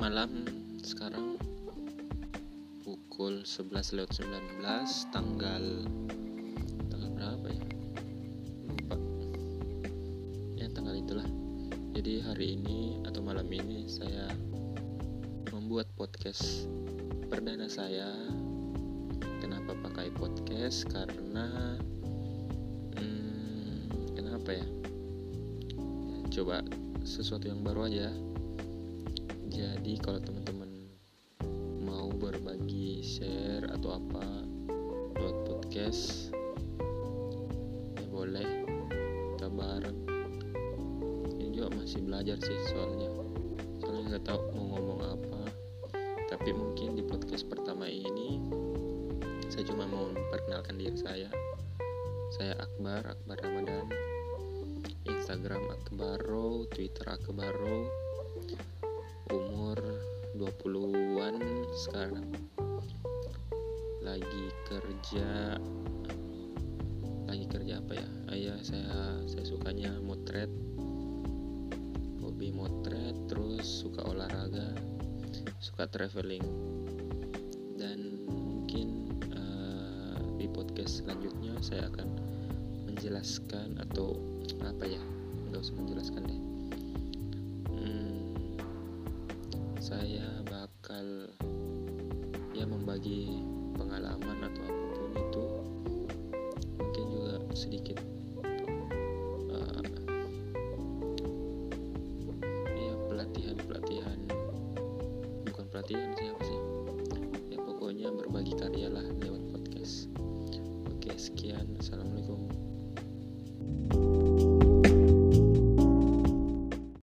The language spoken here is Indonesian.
malam. Sekarang pukul 11 lewat 19 tanggal tanggal berapa ya? Lupa. Ya tanggal itulah. Jadi hari ini atau malam ini saya membuat podcast perdana saya. Kenapa pakai podcast? Karena hmm, kenapa ya? Coba sesuatu yang baru aja jadi kalau teman-teman mau berbagi share atau apa buat podcast ya boleh. Kita bareng. Ini juga masih belajar sih soalnya. Soalnya nggak tahu mau ngomong apa. Tapi mungkin di podcast pertama ini saya cuma mau memperkenalkan diri saya. Saya Akbar Akbar Ramadan. Instagram Akbaro Twitter Akbaro umur 20-an sekarang. Lagi kerja lagi kerja apa ya? Ayah saya saya sukanya motret hobi motret terus suka olahraga suka traveling. Dan mungkin uh, di podcast selanjutnya saya akan menjelaskan atau apa ya? Nggak usah menjelaskan deh saya bakal ya membagi pengalaman atau apa pun itu mungkin juga sedikit uh, ya pelatihan pelatihan bukan pelatihan siapa sih ya pokoknya berbagi karya lah